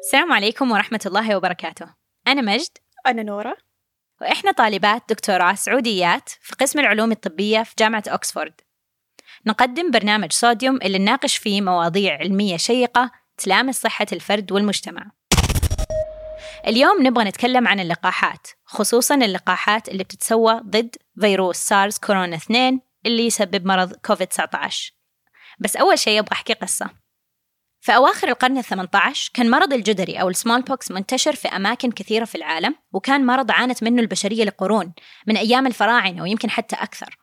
السلام عليكم ورحمة الله وبركاته. أنا مجد. أنا نورة. وإحنا طالبات دكتوراه سعوديات في قسم العلوم الطبية في جامعة أكسفورد. نقدم برنامج صوديوم اللي نناقش فيه مواضيع علمية شيقة تلامس صحة الفرد والمجتمع. اليوم نبغى نتكلم عن اللقاحات خصوصا اللقاحات اللي بتتسوى ضد فيروس سارس كورونا 2 اللي يسبب مرض كوفيد 19 بس أول شيء أبغى أحكي قصة. في أواخر القرن الثمانية عشر كان مرض الجدري أو ال smallpox منتشر في أماكن كثيرة في العالم وكان مرض عانت منه البشرية لقرون من أيام الفراعنة ويمكن حتى أكثر.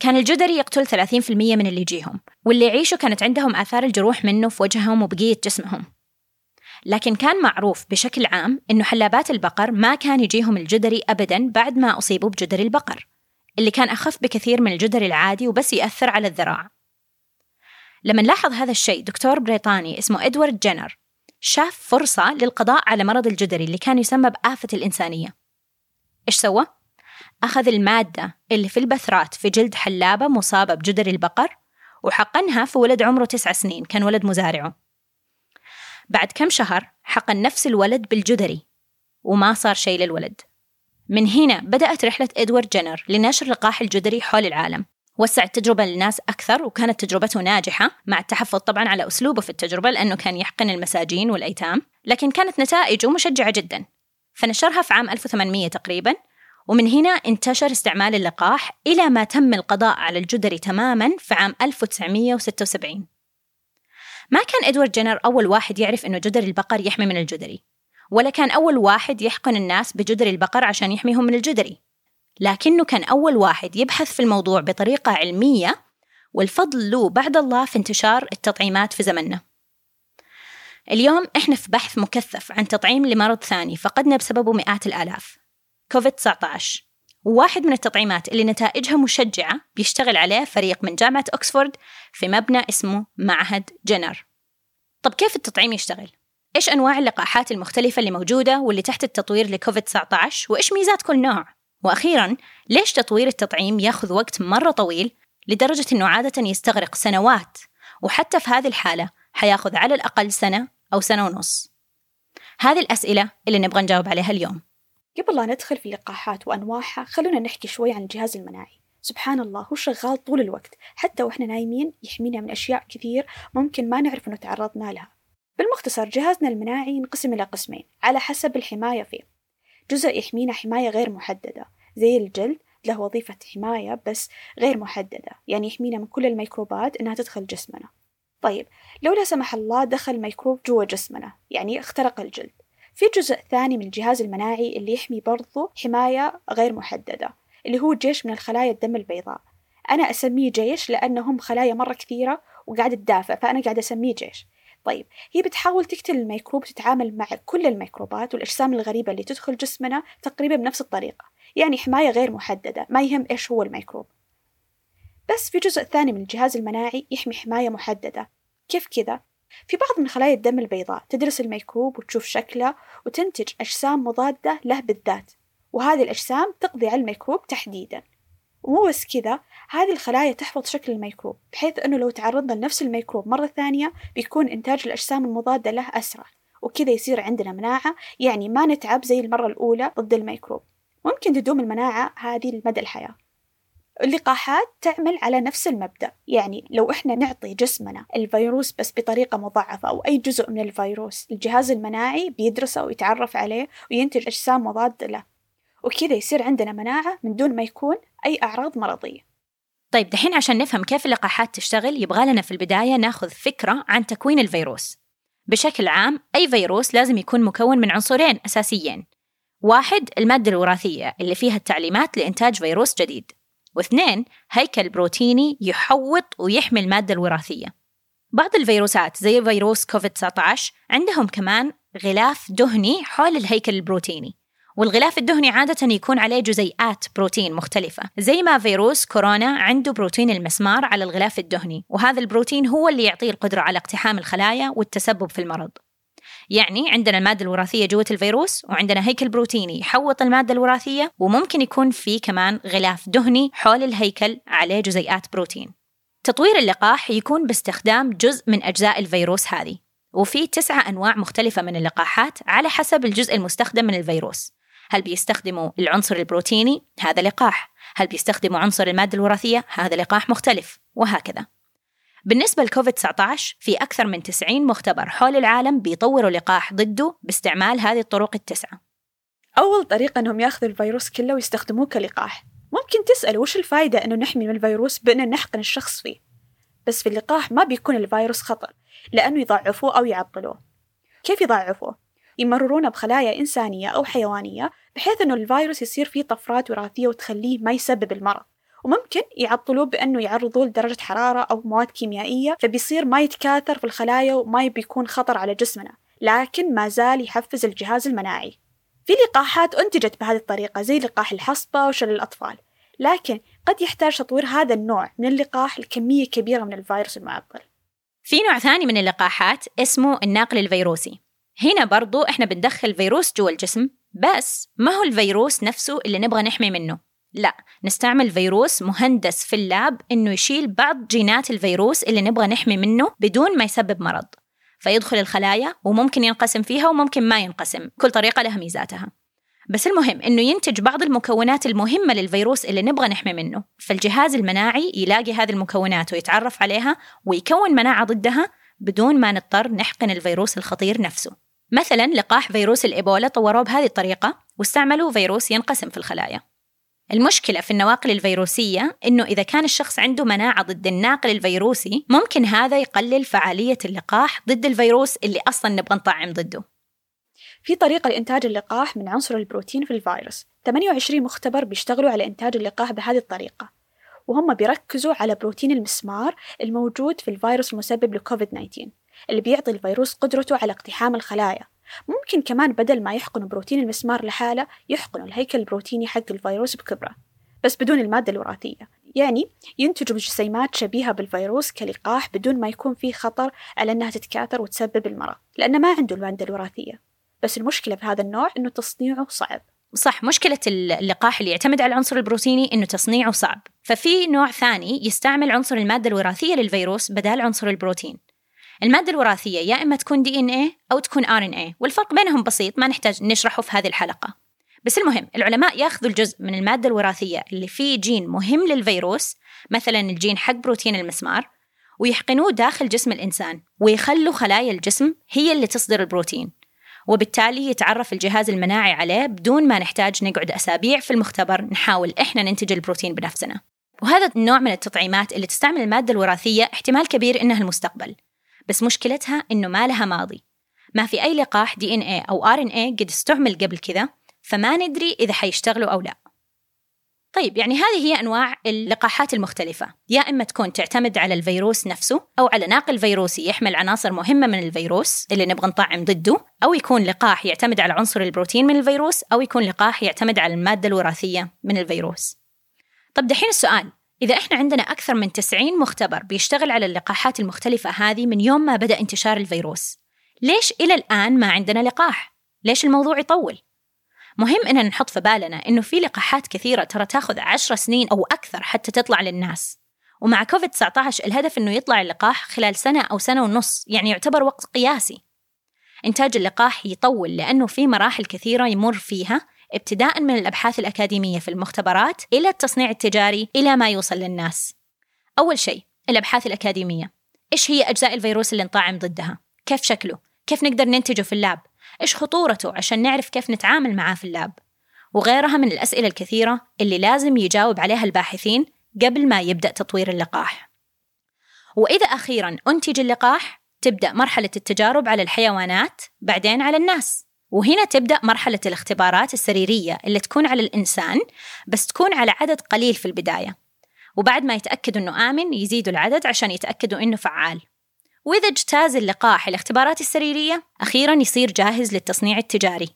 كان الجدري يقتل 30% من اللي يجيهم واللي يعيشوا كانت عندهم آثار الجروح منه في وجههم وبقية جسمهم. لكن كان معروف بشكل عام إنه حلابات البقر ما كان يجيهم الجدري أبدا بعد ما أصيبوا بجدري البقر اللي كان أخف بكثير من الجدري العادي وبس يأثر على الذراع. لما لاحظ هذا الشيء دكتور بريطاني اسمه إدوارد جينر شاف فرصة للقضاء على مرض الجدري اللي كان يسمى بآفة الإنسانية. إيش سوى؟ أخذ المادة اللي في البثرات في جلد حلابة مصابة بجدري البقر وحقنها في ولد عمره تسع سنين كان ولد مزارعه. بعد كم شهر حقن نفس الولد بالجدري وما صار شيء للولد. من هنا بدأت رحلة إدوارد جينر لنشر لقاح الجدري حول العالم. وسع التجربة للناس أكثر وكانت تجربته ناجحة مع التحفظ طبعا على أسلوبه في التجربة لأنه كان يحقن المساجين والأيتام لكن كانت نتائجه مشجعة جدا. فنشرها في عام 1800 تقريبا ومن هنا انتشر استعمال اللقاح إلى ما تم القضاء على الجدري تماما في عام 1976 ما كان إدوارد جينر أول واحد يعرف أنه جدري البقر يحمي من الجدري ولا كان أول واحد يحقن الناس بجدري البقر عشان يحميهم من الجدري. لكنه كان أول واحد يبحث في الموضوع بطريقة علمية والفضل له بعد الله في انتشار التطعيمات في زمننا. اليوم إحنا في بحث مكثف عن تطعيم لمرض ثاني فقدنا بسببه مئات الآلاف. كوفيد 19 وواحد من التطعيمات اللي نتائجها مشجعة بيشتغل عليه فريق من جامعة أكسفورد في مبنى اسمه معهد جنر. طب كيف التطعيم يشتغل؟ إيش أنواع اللقاحات المختلفة اللي موجودة واللي تحت التطوير لكوفيد 19 وإيش ميزات كل نوع؟ وأخيرا ليش تطوير التطعيم يأخذ وقت مرة طويل لدرجة أنه عادة يستغرق سنوات؟ وحتى في هذه الحالة حيأخذ على الأقل سنة أو سنة ونص. هذه الأسئلة اللي نبغى نجاوب عليها اليوم. قبل لا ندخل في اللقاحات وأنواعها خلونا نحكي شوي عن الجهاز المناعي. سبحان الله هو شغال طول الوقت. حتى وإحنا نايمين يحمينا من أشياء كثير ممكن ما نعرف أنه تعرضنا لها. بالمختصر جهازنا المناعي ينقسم إلى قسمين على حسب الحماية فيه. جزء يحمينا حماية غير محددة زي الجلد له وظيفة حماية بس غير محددة يعني يحمينا من كل الميكروبات إنها تدخل جسمنا. طيب لو لا سمح الله دخل ميكروب جوا جسمنا يعني اخترق الجلد. في جزء ثاني من الجهاز المناعي اللي يحمي برضو حماية غير محددة اللي هو جيش من الخلايا الدم البيضاء. أنا أسميه جيش لأنهم خلايا مرة كثيرة وقاعدة تدافع فأنا قاعدة أسميه جيش. طيب هي بتحاول تقتل الميكروب تتعامل مع كل الميكروبات والأجسام الغريبة اللي تدخل جسمنا تقريبا بنفس الطريقة يعني حماية غير محددة ما يهم إيش هو الميكروب. بس في جزء ثاني من الجهاز المناعي يحمي حماية محددة. كيف كذا؟ في بعض من خلايا الدم البيضاء تدرس الميكروب وتشوف شكله وتنتج أجسام مضادة له بالذات وهذه الأجسام تقضي على الميكروب تحديدا. ومو بس كذا هذه الخلايا تحفظ شكل الميكروب بحيث أنه لو تعرضنا لنفس الميكروب مرة ثانية بيكون إنتاج الأجسام المضادة له أسرع وكذا يصير عندنا مناعة يعني ما نتعب زي المرة الأولى ضد الميكروب. ممكن تدوم المناعة هذه لمدى الحياة. اللقاحات تعمل على نفس المبدأ يعني لو إحنا نعطي جسمنا الفيروس بس بطريقة مضعفة أو أي جزء من الفيروس الجهاز المناعي بيدرسه ويتعرف عليه وينتج أجسام مضادة له وكذا يصير عندنا مناعة من دون ما يكون أي أعراض مرضية. طيب دحين عشان نفهم كيف اللقاحات تشتغل يبغى لنا في البداية ناخذ فكرة عن تكوين الفيروس. بشكل عام أي فيروس لازم يكون مكون من عنصرين أساسيين. واحد المادة الوراثية اللي فيها التعليمات لإنتاج فيروس جديد. واثنين هيكل بروتيني يحوط ويحمي المادة الوراثية. بعض الفيروسات زي فيروس كوفيد 19 عندهم كمان غلاف دهني حول الهيكل البروتيني. والغلاف الدهني عادة يكون عليه جزيئات بروتين مختلفة زي ما فيروس كورونا عنده بروتين المسمار على الغلاف الدهني وهذا البروتين هو اللي يعطيه القدرة على اقتحام الخلايا والتسبب في المرض. يعني عندنا المادة الوراثية جوة الفيروس وعندنا هيكل بروتيني يحوط المادة الوراثية وممكن يكون في كمان غلاف دهني حول الهيكل عليه جزيئات بروتين. تطوير اللقاح يكون باستخدام جزء من أجزاء الفيروس هذه وفي تسعة أنواع مختلفة من اللقاحات على حسب الجزء المستخدم من الفيروس. هل بيستخدموا العنصر البروتيني؟ هذا لقاح. هل بيستخدموا عنصر المادة الوراثية؟ هذا لقاح مختلف. وهكذا. بالنسبة لكوفيد 19 في أكثر من 90 مختبر حول العالم بيطوروا لقاح ضده باستعمال هذه الطرق التسعة. أول طريقة أنهم يأخذوا الفيروس كله ويستخدموه كلقاح. ممكن تسأل وش الفائدة أنه نحمي من الفيروس بأن نحقن الشخص فيه؟ بس في اللقاح ما بيكون الفيروس خطر لأنه يضعفوه أو يعطلوه. كيف يضعفوه؟ يمررونه بخلايا إنسانية أو حيوانية بحيث أنه الفيروس يصير فيه طفرات وراثية وتخليه ما يسبب المرض. وممكن يعطلوه بأنه يعرضوه لدرجة حرارة أو مواد كيميائية فبيصير ما يتكاثر في الخلايا وما بيكون خطر على جسمنا لكن ما زال يحفز الجهاز المناعي. في لقاحات أنتجت بهذه الطريقة زي لقاح الحصبة وشلل الأطفال. لكن قد يحتاج تطوير هذا النوع من اللقاح لكمية كبيرة من الفيروس المعطل. في نوع ثاني من اللقاحات اسمه الناقل الفيروسي. هنا برضو إحنا بندخل فيروس جوا الجسم بس ما هو الفيروس نفسه اللي نبغى نحمي منه؟ لا نستعمل فيروس مهندس في اللاب إنه يشيل بعض جينات الفيروس اللي نبغى نحمي منه بدون ما يسبب مرض. فيدخل الخلايا وممكن ينقسم فيها وممكن ما ينقسم كل طريقة لها ميزاتها. بس المهم إنه ينتج بعض المكونات المهمة للفيروس اللي نبغى نحمي منه. فالجهاز المناعي يلاقي هذه المكونات ويتعرف عليها ويكون مناعة ضدها بدون ما نضطر نحقن الفيروس الخطير نفسه. مثلا لقاح فيروس الإيبولا طوروه بهذه الطريقة واستعملوا فيروس ينقسم في الخلايا. المشكلة في النواقل الفيروسية إنه إذا كان الشخص عنده مناعة ضد الناقل الفيروسي ممكن هذا يقلل فعالية اللقاح ضد الفيروس اللي أصلا نبغى نطعم ضده. في طريقة لإنتاج اللقاح من عنصر البروتين في الفيروس. 28 مختبر بيشتغلوا على إنتاج اللقاح بهذه الطريقة وهم بيركزوا على بروتين المسمار الموجود في الفيروس المسبب لكوفيد 19 اللي بيعطي الفيروس قدرته على اقتحام الخلايا. ممكن كمان بدل ما يحقنوا بروتين المسمار لحالة يحقنوا الهيكل البروتيني حق الفيروس بكبره بس بدون المادة الوراثية. يعني ينتجوا جسيمات شبيهة بالفيروس كلقاح بدون ما يكون فيه خطر على أنها تتكاثر وتسبب المرض لأنه ما عنده المادة الوراثية. بس المشكلة في هذا النوع أنه تصنيعه صعب. صح مشكلة اللقاح اللي يعتمد على العنصر البروتيني إنه تصنيعه صعب. ففي نوع ثاني يستعمل عنصر المادة الوراثية للفيروس بدال عنصر البروتين. المادة الوراثية يا إما تكون DNA أو تكون RNA والفرق بينهم بسيط ما نحتاج نشرحه في هذه الحلقة. بس المهم العلماء ياخذوا الجزء من المادة الوراثية اللي فيه جين مهم للفيروس مثلا الجين حق بروتين المسمار ويحقنوه داخل جسم الإنسان ويخلوا خلايا الجسم هي اللي تصدر البروتين وبالتالي يتعرف الجهاز المناعي عليه بدون ما نحتاج نقعد أسابيع في المختبر نحاول إحنا ننتج البروتين بنفسنا. وهذا النوع من التطعيمات اللي تستعمل المادة الوراثية احتمال كبير إنها المستقبل. بس مشكلتها إنه ما لها ماضي. ما في أي لقاح DNA أو RNA قد استعمل قبل كذا فما ندري إذا حيشتغلوا أو لا. طيب يعني هذه هي أنواع اللقاحات المختلفة. يا إما تكون تعتمد على الفيروس نفسه أو على ناقل فيروسي يحمل عناصر مهمة من الفيروس اللي نبغى نطعم ضده أو يكون لقاح يعتمد على عنصر البروتين من الفيروس أو يكون لقاح يعتمد على المادة الوراثية من الفيروس. طب دحين السؤال إذا إحنا عندنا أكثر من 90 مختبر بيشتغل على اللقاحات المختلفة هذه من يوم ما بدأ انتشار الفيروس ليش إلى الآن ما عندنا لقاح؟ ليش الموضوع يطول؟ مهم إننا نحط في بالنا إنه في لقاحات كثيرة ترى تاخذ عشر سنين أو أكثر حتى تطلع للناس ومع كوفيد 19 الهدف إنه يطلع اللقاح خلال سنة أو سنة ونص يعني يعتبر وقت قياسي إنتاج اللقاح يطول لأنه في مراحل كثيرة يمر فيها ابتداء من الأبحاث الأكاديمية في المختبرات إلى التصنيع التجاري إلى ما يوصل للناس أول شيء الأبحاث الأكاديمية إيش هي أجزاء الفيروس اللي نطعم ضدها؟ كيف شكله؟ كيف نقدر ننتجه في اللاب؟ إيش خطورته عشان نعرف كيف نتعامل معاه في اللاب وغيرها من الأسئلة الكثيرة اللي لازم يجاوب عليها الباحثين قبل ما يبدأ تطوير اللقاح وإذا أخيرا أنتج اللقاح تبدأ مرحلة التجارب على الحيوانات بعدين على الناس وهنا تبدأ مرحلة الاختبارات السريرية اللي تكون على الإنسان بس تكون على عدد قليل في البداية. وبعد ما يتأكدوا أنه آمن يزيدوا العدد عشان يتأكدوا أنه فعال. وإذا اجتاز اللقاح الاختبارات السريرية أخيرا يصير جاهز للتصنيع التجاري.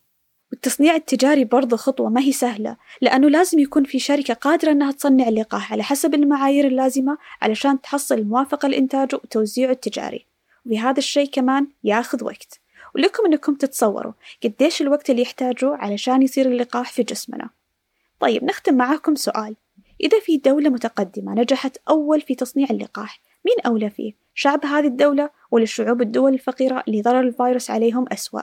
والتصنيع التجاري برضه خطوة ما هي سهلة لأنه لازم يكون في شركة قادرة أنها تصنع اللقاح على حسب المعايير اللازمة علشان تحصل الموافقة لإنتاجه وتوزيعه التجاري. وهذا الشيء كمان ياخذ وقت. ولكم أنكم تتصوروا قديش الوقت اللي يحتاجه علشان يصير اللقاح في جسمنا طيب نختم معاكم سؤال إذا في دولة متقدمة نجحت أول في تصنيع اللقاح مين أولى فيه؟ شعب هذه الدولة ولا شعوب الدول الفقيرة اللي ضرر الفيروس عليهم أسوأ؟